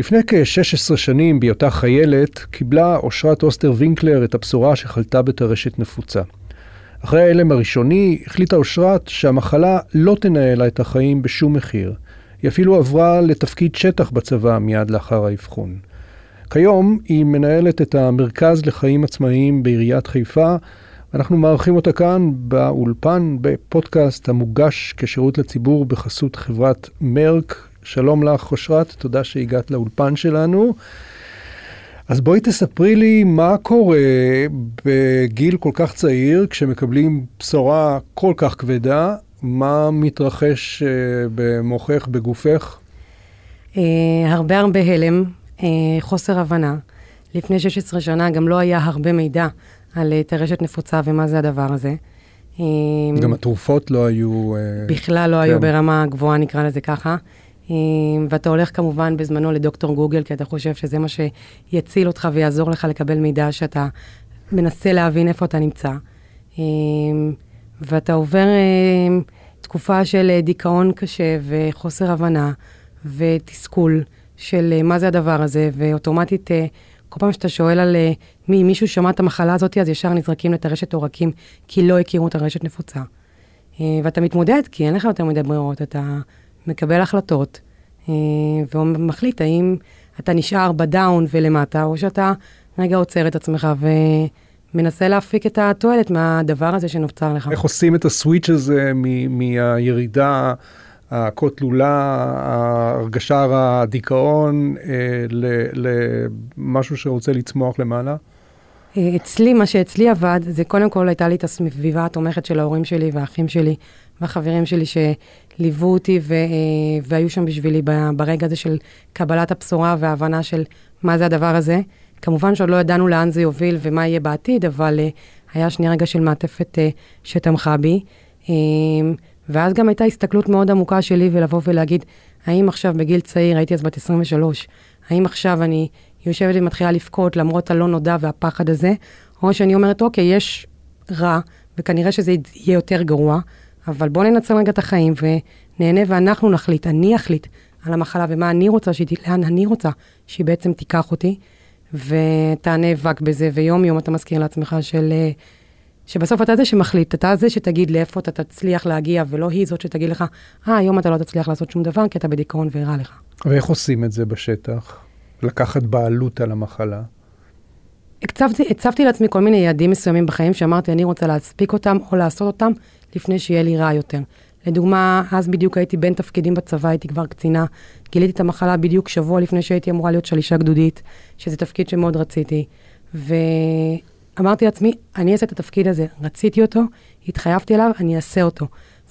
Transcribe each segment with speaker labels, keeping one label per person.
Speaker 1: לפני כ-16 שנים, בהיותה חיילת, קיבלה אושרת אוסטר וינקלר את הבשורה שחלתה בטרשת נפוצה. אחרי ההלם הראשוני, החליטה אושרת שהמחלה לא תנהל לה את החיים בשום מחיר. היא אפילו עברה לתפקיד שטח בצבא מיד לאחר האבחון. כיום היא מנהלת את המרכז לחיים עצמאיים בעיריית חיפה, ואנחנו מארחים אותה כאן באולפן, בפודקאסט המוגש כשירות לציבור בחסות חברת מרק. שלום לך, אושרת, תודה שהגעת לאולפן שלנו. אז בואי תספרי לי מה קורה בגיל כל כך צעיר, כשמקבלים בשורה כל כך כבדה, מה מתרחש uh, במוחך, בגופך?
Speaker 2: Uh, הרבה הרבה הלם, uh, חוסר הבנה. לפני 16 שנה גם לא היה הרבה מידע על uh, טרשת נפוצה ומה זה הדבר הזה.
Speaker 1: גם התרופות לא היו...
Speaker 2: בכלל לא כן. היו ברמה גבוהה, נקרא לזה ככה. ואתה הולך כמובן בזמנו לדוקטור גוגל, כי אתה חושב שזה מה שיציל אותך ויעזור לך לקבל מידע שאתה מנסה להבין איפה אתה נמצא. ואתה עובר תקופה של דיכאון קשה וחוסר הבנה ותסכול של מה זה הדבר הזה, ואוטומטית, כל פעם שאתה שואל על מי מישהו שמע את המחלה הזאת, אז ישר נזרקים לטרשת עורקים, כי לא הכירו את הרשת נפוצה. ואתה מתמודד, כי אין לך יותר מדי ברירות, אתה מקבל החלטות, אה, ומחליט האם אתה נשאר בדאון ולמטה, או שאתה רגע עוצר את עצמך ומנסה להפיק את התועלת מהדבר הזה שנוצר לך.
Speaker 1: איך עושים את הסוויץ' הזה מהירידה הכה תלולה, ההרגשה הדיכאון, אה, למשהו שרוצה לצמוח למעלה?
Speaker 2: אה, אצלי, מה שאצלי עבד, זה קודם כל הייתה לי את הסביבה התומכת של ההורים שלי והאחים שלי והחברים שלי שליוו אותי ו, אה, והיו שם בשבילי ברגע הזה של קבלת הבשורה וההבנה של מה זה הדבר הזה. כמובן שעוד לא ידענו לאן זה יוביל ומה יהיה בעתיד, אבל uh, היה שני רגע של מעטפת uh, שתמכה בי. ואז גם הייתה הסתכלות מאוד עמוקה שלי ולבוא ולהגיד, האם עכשיו בגיל צעיר, הייתי אז בת 23, האם עכשיו אני יושבת ומתחילה לבכות למרות הלא נודע והפחד הזה, או שאני אומרת, אוקיי, יש רע, וכנראה שזה יהיה יותר גרוע, אבל בואו ננצל רגע את החיים ונהנה ואנחנו נחליט, אני אחליט על המחלה ומה אני רוצה, שהיא, לאן אני רוצה שהיא בעצם תיקח אותי, ואתה נאבק בזה, ויום יום אתה מזכיר לעצמך של... שבסוף אתה זה שמחליט, אתה זה שתגיד לאיפה אתה תצליח להגיע, ולא היא זאת שתגיד לך, אה, היום אתה לא תצליח לעשות שום דבר, כי אתה בדיכאון ורע לך.
Speaker 1: ואיך עושים את זה בשטח? לקחת בעלות על המחלה?
Speaker 2: הצבתי, הצבתי לעצמי כל מיני יעדים מסוימים בחיים, שאמרתי, אני רוצה להספיק אותם או לעשות אותם לפני שיהיה לי רע יותר. לדוגמה, אז בדיוק הייתי בין תפקידים בצבא, הייתי כבר קצינה. גיליתי את המחלה בדיוק שבוע לפני שהייתי אמורה להיות שלישה גדודית, שזה תפקיד שמאוד רציתי. ואמרתי לעצמי, אני אעשה את התפקיד הזה. רציתי אותו, התחייבתי אליו, אני אעשה אותו.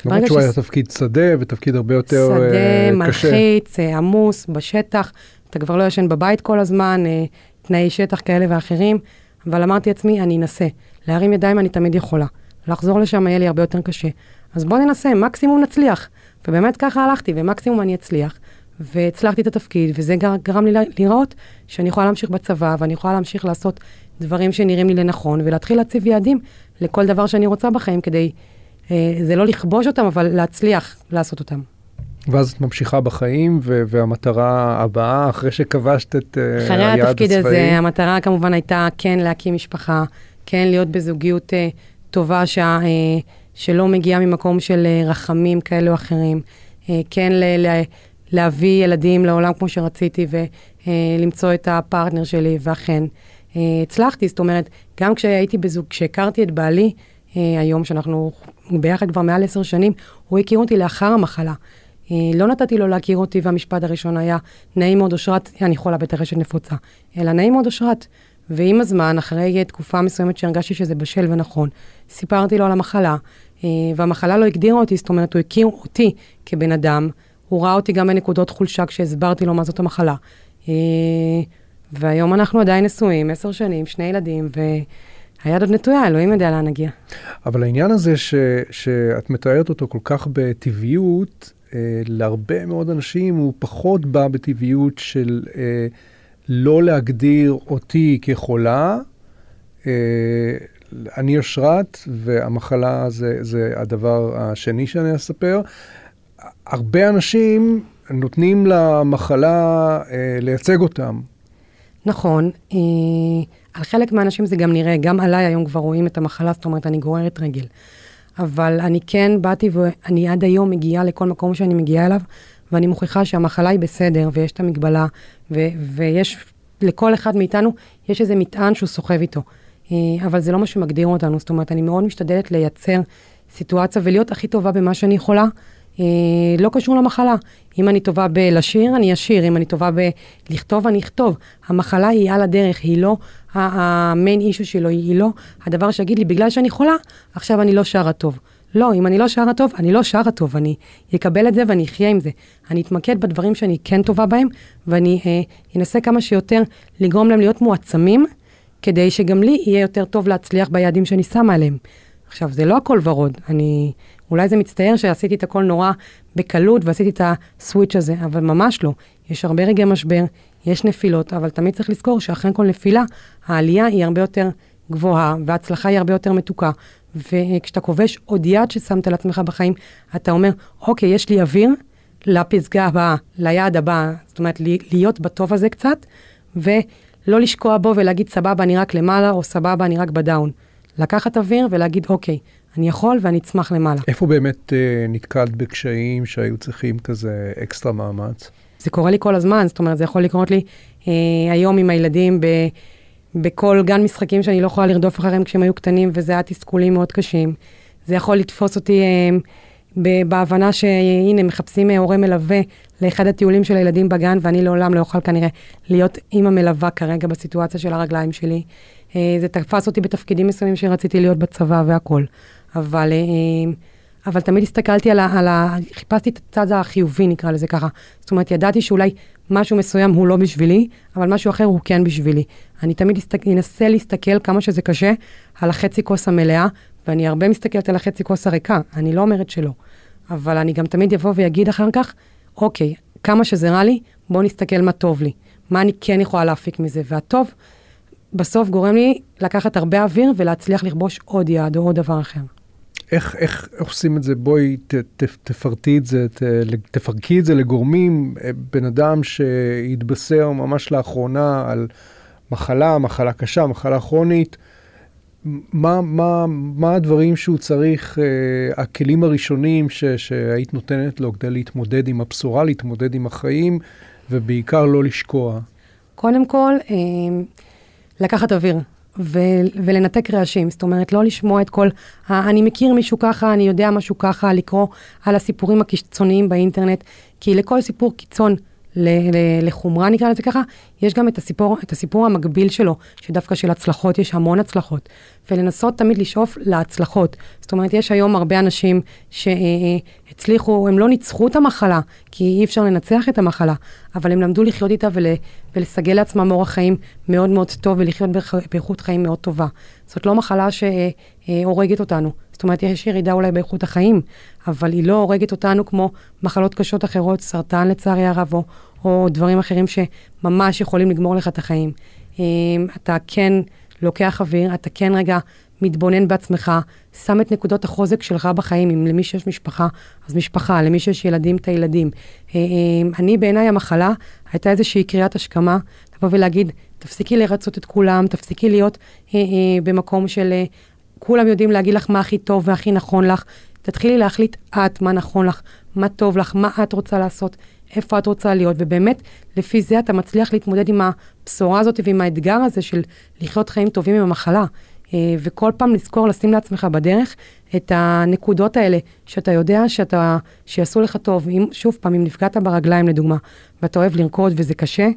Speaker 1: למרות שהוא ש... היה תפקיד שדה ותפקיד הרבה יותר
Speaker 2: שדה,
Speaker 1: uh,
Speaker 2: קשה. שדה, מלחיץ, uh, עמוס, בשטח. אתה כבר לא ישן בבית כל הזמן, uh, תנאי שטח כאלה ואחרים. אבל אמרתי לעצמי, אני אנסה. להרים ידיים אני תמיד יכולה. לחזור לשם יהיה לי הרבה יותר קשה. אז בואו ננסה, מקסימום נצליח. ובאמת ככה הלכתי, ומקסימום אני אצליח. והצלחתי את התפקיד, וזה גרם לי לראות שאני יכולה להמשיך בצבא, ואני יכולה להמשיך לעשות דברים שנראים לי לנכון, ולהתחיל להציב יעדים לכל דבר שאני רוצה בחיים, כדי, אה, זה לא לכבוש אותם, אבל להצליח לעשות אותם.
Speaker 1: ואז את ממשיכה בחיים, ו- והמטרה הבאה, אחרי שכבשת את uh, היעד הצבאי? אחרי
Speaker 2: התפקיד הזה, המטרה כמובן הייתה כן להקים משפחה, כן להיות בזוגיות uh, טובה ש... אה, שלא מגיעה ממקום של אה, רחמים כאלה או אחרים. אה, כן ל... ל... להביא ילדים לעולם כמו שרציתי ולמצוא את הפרטנר שלי, ואכן הצלחתי. זאת אומרת, גם כשהייתי בזוג, כשהכרתי את בעלי, היום שאנחנו ביחד כבר מעל עשר שנים, הוא הכיר אותי לאחר המחלה. לא נתתי לו להכיר אותי, והמשפט הראשון היה, נעים מאוד אושרת, אני חולה בטרשת נפוצה, אלא נעים מאוד אושרת. ועם הזמן, אחרי תקופה מסוימת שהרגשתי שזה בשל ונכון, סיפרתי לו על המחלה, אה, והמחלה לא הגדירה אותי, זאת אומרת, הוא הכיר אותי כבן אדם, הוא ראה אותי גם בנקודות חולשה כשהסברתי לו מה זאת המחלה. אה, והיום אנחנו עדיין נשואים, עשר שנים, שני ילדים, והיד עוד נטויה, אלוהים יודע לאן נגיע.
Speaker 1: אבל העניין הזה ש, שאת מתארת אותו כל כך בטבעיות, אה, להרבה מאוד אנשים הוא פחות בא בטבעיות של... אה, לא להגדיר אותי כחולה. אה, אני אושרת, והמחלה זה, זה הדבר השני שאני אספר. הרבה אנשים נותנים למחלה אה, לייצג אותם.
Speaker 2: נכון, אה, על חלק מהאנשים זה גם נראה, גם עליי היום כבר רואים את המחלה, זאת אומרת, אני גוררת רגל. אבל אני כן באתי ואני עד היום מגיעה לכל מקום שאני מגיעה אליו, ואני מוכיחה שהמחלה היא בסדר, ויש את המגבלה, ו- ויש, לכל אחד מאיתנו, יש איזה מטען שהוא סוחב איתו. אה, אבל זה לא מה שמגדיר אותנו, זאת אומרת, אני מאוד משתדלת לייצר סיטואציה ולהיות הכי טובה במה שאני יכולה. אה, לא קשור למחלה. אם אני טובה בלשיר, אני אשיר, אם אני טובה בלכתוב, אני אכתוב. המחלה היא על הדרך, היא לא המיין אישו שלו, היא לא הדבר שיגיד לי, בגלל שאני חולה, עכשיו אני לא שרה טוב. לא, אם אני לא שרה טוב, אני לא שרה טוב, אני אקבל את זה ואני אחיה עם זה. אני אתמקד בדברים שאני כן טובה בהם, ואני אה, אנסה כמה שיותר לגרום להם להיות מועצמים, כדי שגם לי יהיה יותר טוב להצליח ביעדים שאני שמה עליהם. עכשיו, זה לא הכל ורוד, אני... אולי זה מצטער שעשיתי את הכל נורא בקלות ועשיתי את הסוויץ' הזה, אבל ממש לא. יש הרבה רגעי משבר, יש נפילות, אבל תמיד צריך לזכור שאחרי כל נפילה, העלייה היא הרבה יותר גבוהה, וההצלחה היא הרבה יותר מתוקה. וכשאתה כובש עוד יד ששמת לעצמך בחיים, אתה אומר, אוקיי, יש לי אוויר לפסגה הבאה, ליעד הבא, זאת אומרת, להיות בטוב הזה קצת, ולא לשקוע בו ולהגיד, סבבה, אני רק למעלה, או סבבה, אני רק בדאון. לקחת אוויר ולהגיד, אוקיי, אני יכול ואני אצמח למעלה.
Speaker 1: איפה באמת אה, נתקלת בקשיים שהיו צריכים כזה אקסטרה מאמץ?
Speaker 2: זה קורה לי כל הזמן, זאת אומרת, זה יכול לקרות לי אה, היום עם הילדים ב, בכל גן משחקים שאני לא יכולה לרדוף אחריהם כשהם היו קטנים, וזה היה תסכולים מאוד קשים. זה יכול לתפוס אותי אה, ב, בהבנה שהנה, מחפשים אה, הורה מלווה לאחד הטיולים של הילדים בגן, ואני לעולם לא אוכל כנראה להיות אימא מלווה כרגע בסיטואציה של הרגליים שלי. אה, זה תפס אותי בתפקידים מסוימים שרציתי להיות בצבא והכול. אבל, אה, אבל תמיד הסתכלתי על ה, על ה... חיפשתי את הצד החיובי, נקרא לזה ככה. זאת אומרת, ידעתי שאולי משהו מסוים הוא לא בשבילי, אבל משהו אחר הוא כן בשבילי. אני תמיד אסתק, אנסה להסתכל כמה שזה קשה על החצי כוס המלאה, ואני הרבה מסתכלת על החצי כוס הריקה, אני לא אומרת שלא. אבל אני גם תמיד אבוא ואגיד אחר כך, אוקיי, כמה שזה רע לי, בואו נסתכל מה טוב לי. מה אני כן יכולה להפיק מזה. והטוב, בסוף גורם לי לקחת הרבה אוויר ולהצליח לכבוש עוד יעד או עוד דבר אחר.
Speaker 1: איך, איך עושים את זה? בואי ת, ת, תפרטי את זה, ת, תפרקי את זה לגורמים. אה, בן אדם שהתבשר ממש לאחרונה על מחלה, מחלה קשה, מחלה כרונית, מה, מה, מה הדברים שהוא צריך, uh, הכלים הראשונים ש, שהיית נותנת לו כדי להתמודד עם הבשורה, להתמודד עם החיים, ובעיקר לא לשקוע?
Speaker 2: קודם כל, uh, לקחת אוויר. ו- ולנתק רעשים, זאת אומרת, לא לשמוע את כל, אני מכיר מישהו ככה, אני יודע משהו ככה, לקרוא על הסיפורים הקיצוניים באינטרנט, כי לכל סיפור קיצון לחומרה נקרא לזה ככה, יש גם את הסיפור, את הסיפור המקביל שלו, שדווקא של הצלחות, יש המון הצלחות. ולנסות תמיד לשאוף להצלחות. זאת אומרת, יש היום הרבה אנשים שהצליחו, הם לא ניצחו את המחלה, כי אי אפשר לנצח את המחלה, אבל הם למדו לחיות איתה ול, ולסגל לעצמם אורח חיים מאוד מאוד טוב ולחיות באיכות חיים מאוד טובה. זאת לא מחלה שהורגת אותנו. זאת אומרת, יש ירידה אולי באיכות החיים, אבל היא לא הורגת אותנו כמו מחלות קשות אחרות, סרטן לצערי הרב, או, או דברים אחרים שממש יכולים לגמור לך את החיים. אמ, אתה כן לוקח אוויר, אתה כן רגע מתבונן בעצמך, שם את נקודות החוזק שלך בחיים. אם למי שיש משפחה, אז משפחה, למי שיש ילדים, את הילדים. אמ, אני, בעיניי המחלה הייתה איזושהי קריאת השכמה, לבוא ולהגיד, תפסיקי לרצות את כולם, תפסיקי להיות אה, אה, במקום של אה, כולם יודעים להגיד לך מה הכי טוב והכי נכון לך. תתחילי להחליט את מה נכון לך, מה טוב לך, מה את רוצה לעשות, איפה את רוצה להיות, ובאמת, לפי זה אתה מצליח להתמודד עם הבשורה הזאת ועם האתגר הזה של לחיות חיים טובים עם המחלה. אה, וכל פעם לזכור לשים לעצמך בדרך את הנקודות האלה, שאתה יודע שאתה, שיעשו לך טוב. אם, שוב פעם, אם נפגעת ברגליים לדוגמה, ואתה אוהב לרקוד וזה קשה,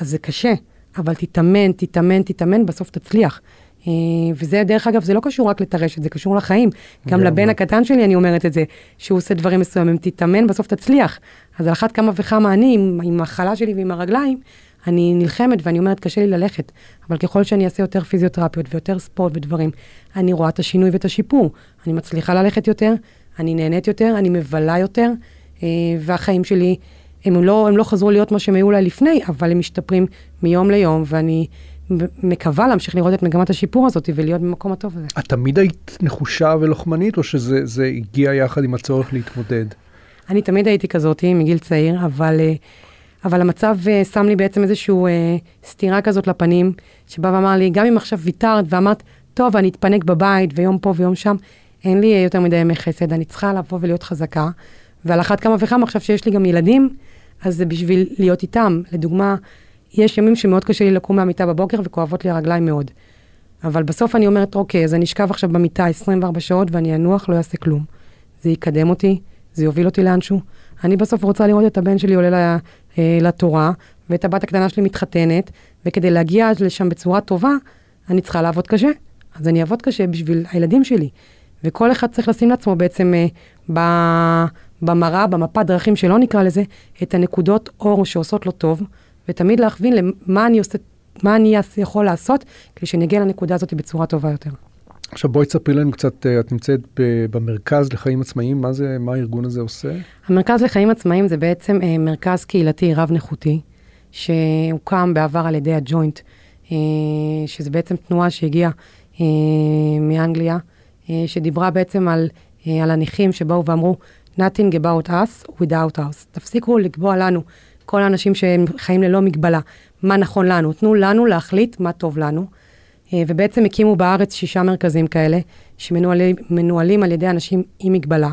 Speaker 2: אז זה קשה, אבל תתאמן, תתאמן, תתאמן, בסוף תצליח. אה, וזה, דרך אגב, זה לא קשור רק לטרשת, זה קשור לחיים. גם לבן הקטן שלי אני אומרת את זה, שהוא עושה דברים מסוימים, תתאמן, בסוף תצליח. אז על אחת כמה וכמה אני, עם, עם החלה שלי ועם הרגליים, אני נלחמת ואני אומרת, קשה לי ללכת. אבל ככל שאני אעשה יותר פיזיותרפיות ויותר ספורט ודברים, אני רואה את השינוי ואת השיפור. אני מצליחה ללכת יותר, אני נהנית יותר, אני מבלה יותר, אה, והחיים שלי, הם לא, הם לא חזרו להיות מה שהם היו אולי לפני, אבל הם משתפרים מיום ליום, ואני מקווה להמשיך לראות את מגמת השיפור הזאת ולהיות במקום הטוב הזה.
Speaker 1: את תמיד היית נחושה ולוחמנית, או שזה הגיע יחד עם הצורך להתמודד?
Speaker 2: אני תמיד הייתי כזאתי מגיל צעיר, אבל, אה, אבל המצב אה, שם לי בעצם איזושהי אה, סתירה כזאת לפנים, שבא ואמר לי, גם אם עכשיו ויתרת ואמרת, טוב, אני אתפנק בבית ויום פה ויום שם, אין לי יותר מדי ימי חסד, אני צריכה לבוא ולהיות חזקה. ועל אחת כמה וכמה, עכשיו שיש לי גם ילדים, אז זה בשביל להיות איתם. לדוגמה, יש ימים שמאוד קשה לי לקום מהמיטה בבוקר וכואבות לי הרגליים מאוד. אבל בסוף אני אומרת, אוקיי, אז אני אשכב עכשיו במיטה 24 שעות ואני אנוח, לא אעשה כלום. זה יקדם אותי, זה יוביל אותי לאנשהו. אני בסוף רוצה לראות את הבן שלי עולה אה, לתורה, ואת הבת הקטנה שלי מתחתנת, וכדי להגיע לשם בצורה טובה, אני צריכה לעבוד קשה. אז אני אעבוד קשה בשביל הילדים שלי. וכל אחד צריך לשים לעצמו בעצם אה, ב, במראה, במפת דרכים שלא נקרא לזה, את הנקודות אור שעושות לו טוב, ותמיד להכווין למה אני עושה, מה אני יכול לעשות, כדי שנגיע לנקודה הזאת בצורה טובה יותר.
Speaker 1: עכשיו בואי תספרי לנו קצת, אה, את נמצאת במרכז לחיים עצמאיים, מה זה, מה הארגון הזה עושה?
Speaker 2: המרכז לחיים עצמאיים זה בעצם אה, מרכז קהילתי רב-נכותי, שהוקם בעבר על ידי הג'וינט, אה, שזה בעצם תנועה שהגיעה מאנגליה, שדיברה בעצם על, על הנכים שבאו ואמרו, nothing about us without us. תפסיקו לקבוע לנו, כל האנשים שהם חיים ללא מגבלה, מה נכון לנו. תנו לנו להחליט מה טוב לנו. אה, ובעצם הקימו בארץ שישה מרכזים כאלה, שמנוהלים על ידי אנשים עם מגבלה,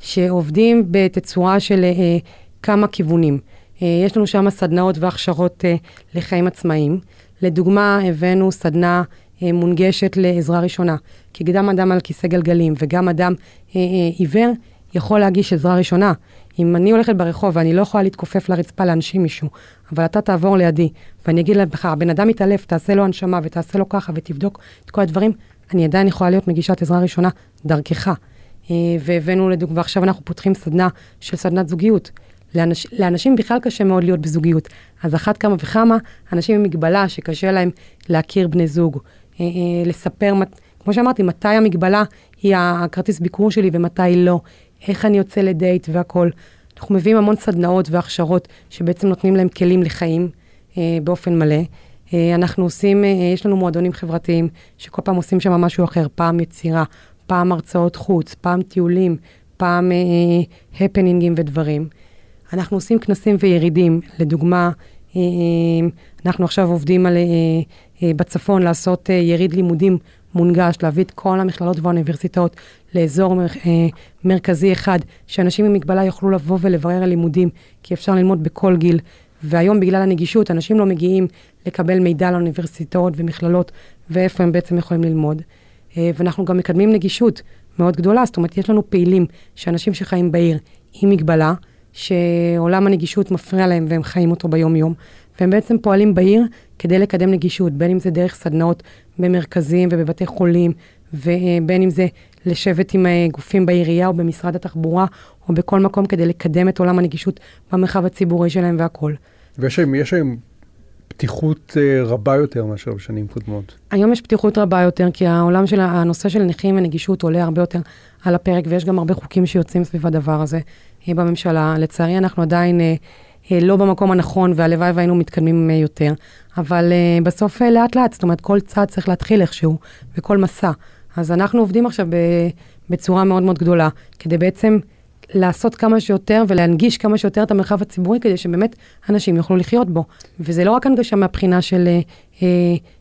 Speaker 2: שעובדים בתצורה של אה, כמה כיוונים. אה, יש לנו שם סדנאות והכשרות אה, לחיים עצמאיים. לדוגמה, הבאנו סדנה אה, מונגשת לעזרה ראשונה, כי גם אדם על כיסא גלגלים וגם אדם אה, אה, עיוור יכול להגיש עזרה ראשונה. אם אני הולכת ברחוב ואני לא יכולה להתכופף לרצפה להנשים מישהו, אבל אתה תעבור לידי, ואני אגיד לך, הבן אדם מתעלף, תעשה לו הנשמה ותעשה לו ככה ותבדוק את כל הדברים, אני עדיין יכולה להיות מגישת עזרה ראשונה דרכך. אה, והבאנו לדוגמה, ועכשיו אנחנו פותחים סדנה של סדנת זוגיות. לאנש, לאנשים בכלל קשה מאוד להיות בזוגיות. אז אחת כמה וכמה, אנשים עם מגבלה שקשה להם להכיר בני זוג, אה, אה, לספר, כמו שאמרתי, מתי המגבלה היא הכרטיס ביקור שלי ומתי לא, איך אני יוצא לדייט והכול. אנחנו מביאים המון סדנאות והכשרות שבעצם נותנים להם כלים לחיים אה, באופן מלא. אה, אנחנו עושים, אה, יש לנו מועדונים חברתיים שכל פעם עושים שם משהו אחר, פעם יצירה, פעם הרצאות חוץ, פעם טיולים, פעם אה, הפנינגים ודברים. אנחנו עושים כנסים וירידים, לדוגמה, אה, אה אנחנו עכשיו עובדים על, אה, אה, בצפון לעשות אה, יריד לימודים מונגש, להביא את כל המכללות והאוניברסיטאות לאזור מר, אה, מרכזי אחד, שאנשים עם מגבלה יוכלו לבוא ולברר על לימודים, כי אפשר ללמוד בכל גיל. והיום בגלל הנגישות, אנשים לא מגיעים לקבל מידע על אוניברסיטאות ומכללות, ואיפה הם בעצם יכולים ללמוד. אה, ואנחנו גם מקדמים נגישות מאוד גדולה, זאת אומרת, יש לנו פעילים שאנשים שחיים בעיר עם מגבלה, שעולם הנגישות מפריע להם והם חיים אותו ביום-יום, והם בעצם פועלים בעיר כדי לקדם נגישות, בין אם זה דרך סדנאות במרכזים ובבתי חולים, ובין אם זה לשבת עם אה, גופים בעירייה או במשרד התחבורה, או בכל מקום כדי לקדם את עולם הנגישות במרחב הציבורי שלהם והכול.
Speaker 1: ויש היום, יש היום פתיחות אה, רבה יותר מאשר בשנים קודמות.
Speaker 2: היום יש פתיחות רבה יותר, כי העולם של, הנושא של נכים ונגישות עולה הרבה יותר על הפרק, ויש גם הרבה חוקים שיוצאים סביב הדבר הזה אה, בממשלה. לצערי, אנחנו עדיין... לא במקום הנכון, והלוואי והיינו מתקדמים יותר. אבל בסוף לאט לאט, זאת אומרת, כל צעד צריך להתחיל איכשהו, וכל מסע. אז אנחנו עובדים עכשיו בצורה מאוד מאוד גדולה, כדי בעצם לעשות כמה שיותר ולהנגיש כמה שיותר את המרחב הציבורי, כדי שבאמת אנשים יוכלו לחיות בו. וזה לא רק הנגשה מהבחינה של אה,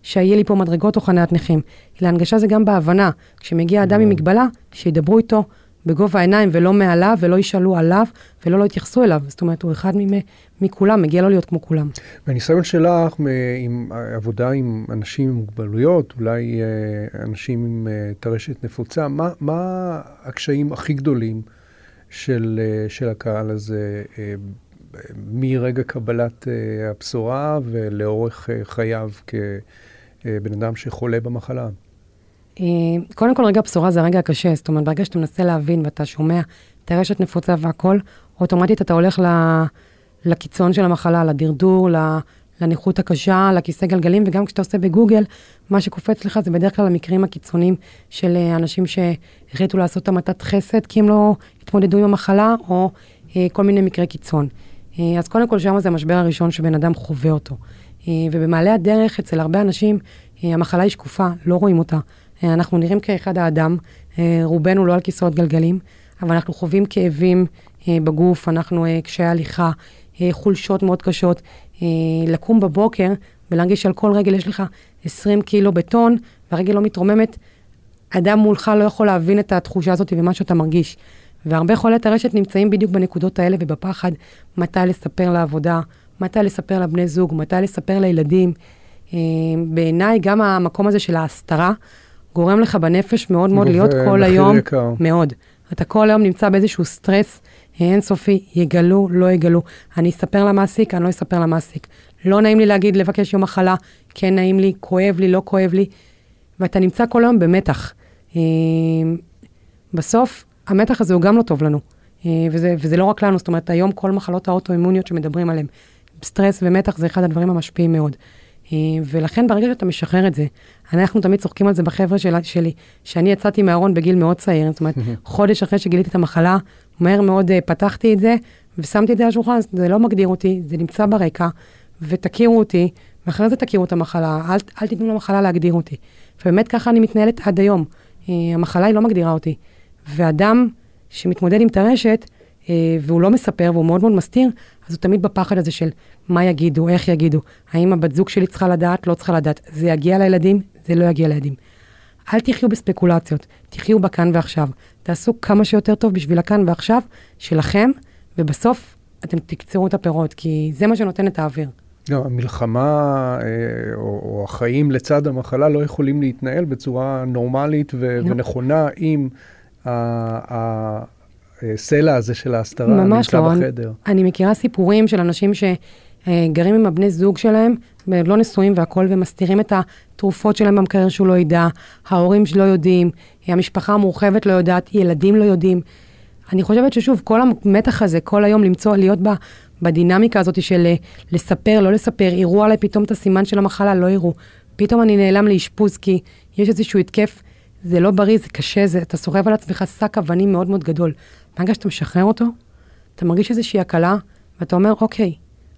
Speaker 2: שיהיה לי פה מדרגות או חניית נכים, אלא הנגשה זה גם בהבנה. כשמגיע אדם עם מגבלה, שידברו איתו בגובה העיניים ולא מעליו ולא ישאלו עליו ולא לא יתייחסו אליו. זאת אומרת, הוא אחד מכולם, מגיע לו להיות כמו כולם.
Speaker 1: והניסיון שלך עם עבודה עם אנשים עם מוגבלויות, אולי אה, אנשים עם אה, טרשת נפוצה, מה, מה הקשיים הכי גדולים של, אה, של הקהל הזה מרגע קבלת הבשורה ולאורך חייו כבן אדם שחולה במחלה?
Speaker 2: אה, קודם כל, רגע הבשורה זה הרגע הקשה. זאת אומרת, ברגע שאתה מנסה להבין ואתה שומע את הרשת נפוצה והכל, אוטומטית אתה הולך לקיצון של המחלה, לדרדור, לנכות הקשה, לכיסא גלגלים, וגם כשאתה עושה בגוגל, מה שקופץ לך זה בדרך כלל המקרים הקיצוניים של אה, אנשים שהחליטו לעשות המתת חסד, כי הם לא התמודדו עם המחלה, או אה, כל מיני מקרי קיצון. אז קודם כל, שם זה המשבר הראשון שבן אדם חווה אותו. ובמעלה הדרך, אצל הרבה אנשים, המחלה היא שקופה, לא רואים אותה. אה, אנחנו נראים כאחד האדם, אה, רובנו לא על כיסאות גלגלים, אבל אנחנו חווים כאבים בגוף, אנחנו קשיי הליכה, חולשות מאוד קשות. לקום בבוקר ולהרגיש שעל כל רגל יש לך 20 קילו בטון, והרגל לא מתרוממת, אדם מולך לא יכול להבין את התחושה הזאת ומה שאתה מרגיש. והרבה חולי טרשת נמצאים בדיוק בנקודות האלה ובפחד מתי לספר לעבודה, מתי לספר לבני זוג, מתי לספר לילדים. אה, בעיניי גם המקום הזה של ההסתרה גורם לך בנפש מאוד מאוד להיות כל היום, יקר. מאוד. אתה כל היום נמצא באיזשהו סטרס אינסופי, יגלו, לא יגלו. אני אספר למעסיק, אני לא אספר למעסיק. לא נעים לי להגיד, לבקש יום מחלה, כן נעים לי, כואב לי, לא כואב לי. ואתה נמצא כל היום במתח. אה, בסוף, המתח הזה הוא גם לא טוב לנו. אה, וזה, וזה לא רק לנו, זאת אומרת, היום כל מחלות האוטואימוניות שמדברים עליהן, סטרס ומתח זה אחד הדברים המשפיעים מאוד. אה, ולכן ברגע שאתה משחרר את זה, אנחנו תמיד צוחקים על זה בחבר'ה של, שלי, שאני יצאתי מהארון בגיל מאוד צעיר, זאת אומרת, חודש אחרי שגיליתי את המחלה, מהר מאוד פתחתי את זה, ושמתי את זה על השולחן, זה לא מגדיר אותי, זה נמצא ברקע, ותכירו אותי, ואחרי זה תכירו את המחלה, אל, אל תיתנו למחלה להגדיר אותי. ובאמת ככה אני מתנהלת עד היום. Uh, המחלה היא לא מגדירה אותי. ואדם שמתמודד עם טרשת, והוא לא מספר והוא מאוד מאוד מסתיר, אז הוא תמיד בפחד הזה של מה יגידו, איך יגידו, האם הבת זוג שלי צריכה לדעת, לא צריכה לדעת. זה יגיע לילדים, זה לא יגיע לילדים. אל תחיו בספקולציות, תחיו בכאן ועכשיו. תעשו כמה שיותר טוב בשביל הכאן ועכשיו שלכם, ובסוף אתם תקצרו את הפירות, כי זה מה שנותן את האוויר.
Speaker 1: לא, המלחמה אה, או, או החיים לצד המחלה לא יכולים להתנהל בצורה נורמלית ו- לא. ונכונה אם הסלע הזה של ההסתרה נמצא לא. בחדר.
Speaker 2: אני, אני מכירה סיפורים של אנשים שגרים עם הבני זוג שלהם, לא נשואים והכול, ומסתירים את התרופות שלהם במקרר שהוא לא ידע, ההורים שלא יודעים, המשפחה המורחבת לא יודעת, ילדים לא יודעים. אני חושבת ששוב, כל המתח הזה, כל היום למצוא, להיות בה, בדינמיקה הזאת של אה, לספר, לא לספר, יראו עליי פתאום את הסימן של המחלה, לא יראו. פתאום אני נעלם לאשפוז כי יש איזשהו התקף, זה לא בריא, זה קשה, זה, אתה סוחב על עצמך שק אבנים מאוד מאוד גדול. ברגע שאתה משחרר אותו, אתה מרגיש איזושהי הקלה, ואתה אומר, אוקיי,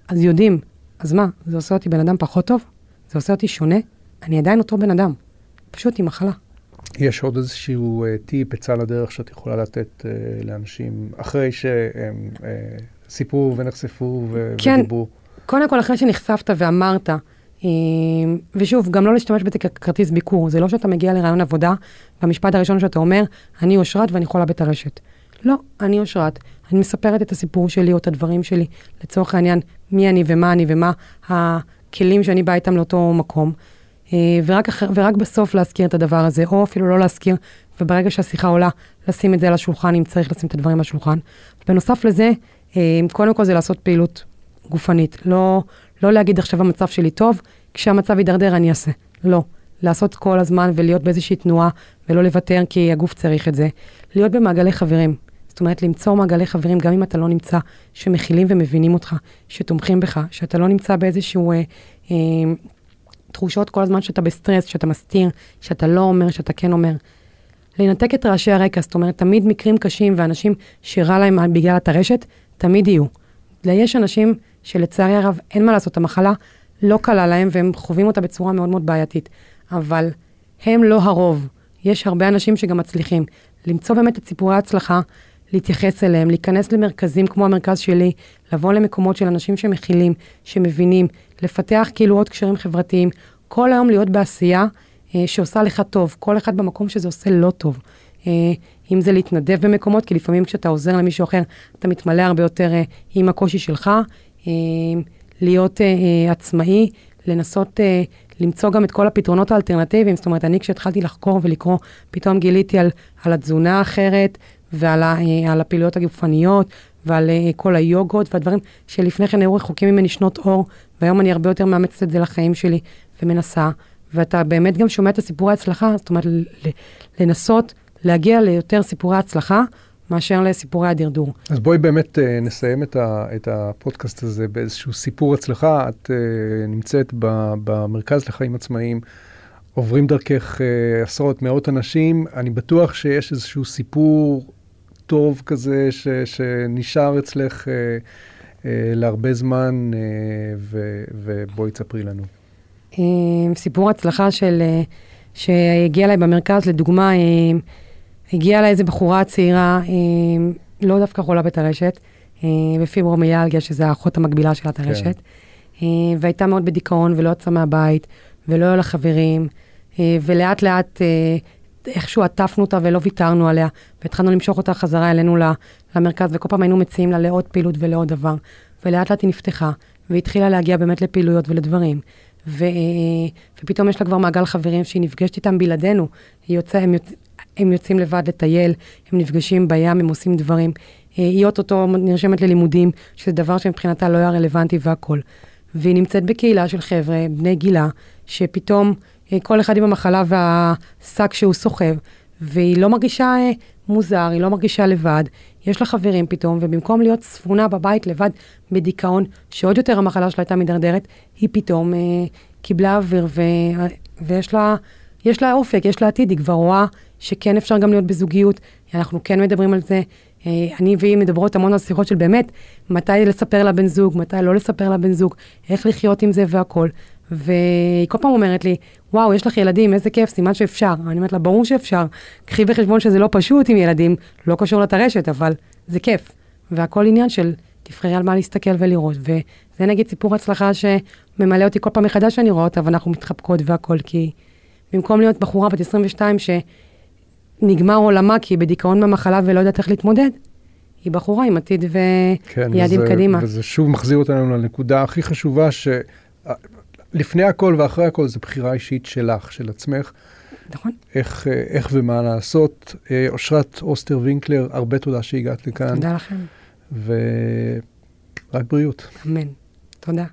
Speaker 2: אז יודעים, אז מה, זה עושה אותי בן אדם פחות טוב? זה עושה אותי שונה? אני עדיין אותו בן אדם, פשוט עם מחלה.
Speaker 1: יש עוד איזשהו uh, טיפ, עצה לדרך שאת יכולה לתת uh, לאנשים, אחרי שהם uh, סיפרו ונחשפו ו- כן, ודיברו?
Speaker 2: קודם כל, אחרי שנחשפת ואמרת, ושוב, גם לא להשתמש בזה ככרטיס ביקור, זה לא שאתה מגיע לרעיון עבודה, והמשפט הראשון שאתה אומר, אני אושרת ואני חולה בית הרשת. לא, אני אושרת. אני מספרת את הסיפור שלי או את הדברים שלי, לצורך העניין, מי אני ומה אני ומה הכלים שאני באה איתם לאותו מקום. אה, ורק, אחר, ורק בסוף להזכיר את הדבר הזה, או אפילו לא להזכיר, וברגע שהשיחה עולה, לשים את זה על השולחן, אם צריך לשים את הדברים על השולחן. בנוסף לזה, אה, קודם כל זה לעשות פעילות גופנית. לא, לא להגיד עכשיו המצב שלי טוב, כשהמצב יידרדר אני אעשה. לא. לעשות כל הזמן ולהיות באיזושהי תנועה, ולא לוותר כי הגוף צריך את זה. להיות במעגלי חברים. זאת אומרת, למצוא מעגלי חברים, גם אם אתה לא נמצא, שמכילים ומבינים אותך, שתומכים בך, שאתה לא נמצא באיזשהו אה, אה, תחושות כל הזמן שאתה בסטרס, שאתה מסתיר, שאתה לא אומר, שאתה כן אומר. לנתק את רעשי הרקע, זאת אומרת, תמיד מקרים קשים ואנשים שרע להם בגלל הטרשת, תמיד יהיו. יש אנשים שלצערי הרב אין מה לעשות, המחלה לא קלה להם והם חווים אותה בצורה מאוד מאוד בעייתית, אבל הם לא הרוב. יש הרבה אנשים שגם מצליחים. למצוא באמת את סיפורי ההצלחה, להתייחס אליהם, להיכנס למרכזים כמו המרכז שלי, לבוא למקומות של אנשים שמכילים, שמבינים, לפתח כאילו עוד קשרים חברתיים, כל היום להיות בעשייה אה, שעושה לך טוב, כל אחד במקום שזה עושה לא טוב. אה, אם זה להתנדב במקומות, כי לפעמים כשאתה עוזר למישהו אחר, אתה מתמלא הרבה יותר אה, עם הקושי שלך, להיות אה, אה, עצמאי, לנסות אה, למצוא גם את כל הפתרונות האלטרנטיביים. זאת אומרת, אני כשהתחלתי לחקור ולקרוא, פתאום גיליתי על, על התזונה האחרת ועל אה, הפעילויות הגופניות ועל אה, כל היוגות והדברים שלפני כן היו רחוקים ממני שנות אור, והיום אני הרבה יותר מאמצת את זה לחיים שלי ומנסה. ואתה באמת גם שומע את הסיפורי ההצלחה, זאת אומרת, לנסות להגיע ליותר סיפורי הצלחה. מאשר לסיפורי הדרדור.
Speaker 1: אז בואי באמת uh, נסיים את, ה, את הפודקאסט הזה באיזשהו סיפור הצלחה. את uh, נמצאת ב, במרכז לחיים עצמאיים, עוברים דרכך uh, עשרות, מאות אנשים. אני בטוח שיש איזשהו סיפור טוב כזה ש, שנשאר אצלך uh, uh, להרבה זמן, uh, ו, ובואי תספרי לנו.
Speaker 2: סיפור הצלחה של, שהגיע אליי במרכז, לדוגמה, הגיעה לה איזה בחורה צעירה, אה, לא דווקא חולה בטרשת, אה, בפיברומיאלגיה, שזה האחות המקבילה של הטרשת, כן. והייתה מאוד בדיכאון ולא יצאה מהבית, ולא היו לה חברים, ולאט לאט איכשהו עטפנו אותה ולא ויתרנו עליה, והתחלנו למשוך אותה חזרה אלינו למרכז, וכל פעם היינו מציעים לה לעוד פעילות ולעוד דבר. ולאט לאט היא נפתחה, והתחילה להגיע באמת לפעילויות ולדברים. ו, ופתאום יש לה כבר מעגל חברים שהיא נפגשת איתם בלעדינו. יוצא, הם, יוצ, הם יוצאים לבד לטייל, הם נפגשים בים, הם עושים דברים. היא אוטוטו נרשמת ללימודים, שזה דבר שמבחינתה לא היה רלוונטי והכול. והיא נמצאת בקהילה של חבר'ה, בני גילה, שפתאום אה, כל אחד עם המחלה והשק שהוא סוחב, והיא לא מרגישה אה, מוזר, היא לא מרגישה לבד, יש לה חברים פתאום, ובמקום להיות ספונה בבית לבד בדיכאון, שעוד יותר המחלה שלה הייתה מידרדרת, היא פתאום אה, קיבלה אוויר, ו, ויש לה, יש לה אופק, יש לה עתיד, היא כבר רואה שכן אפשר גם להיות בזוגיות, אנחנו כן מדברים על זה. אה, אני והיא מדברות המון על שיחות של באמת, מתי לספר לבן זוג, מתי לא לספר לבן זוג, איך לחיות עם זה והכול. והיא כל פעם אומרת לי, וואו, יש לך ילדים, איזה כיף, סימן שאפשר. אני אומרת לה, ברור שאפשר. קחי בחשבון שזה לא פשוט עם ילדים, לא קשור לטרשת, אבל זה כיף. והכל עניין של תבחרי על מה להסתכל ולראות. וזה נגיד סיפור הצלחה שממלא אותי כל פעם מחדש שאני רואה אותה, ואנחנו מתחבקות והכל, כי במקום להיות בחורה בת 22 שנגמר עולמה כי היא בדיכאון מהמחלה ולא יודעת איך להתמודד, היא בחורה עם עתיד ויעדים כן, קדימה.
Speaker 1: וזה שוב מחזיר אותנו לנקודה הכי חשובה, ש... לפני הכל ואחרי הכל זה בחירה אישית שלך, של עצמך.
Speaker 2: נכון.
Speaker 1: איך, אה, איך ומה לעשות. אה, אושרת אוסטר וינקלר, הרבה תודה שהגעת לכאן.
Speaker 2: תודה לכם.
Speaker 1: ורק בריאות.
Speaker 2: אמן. תודה.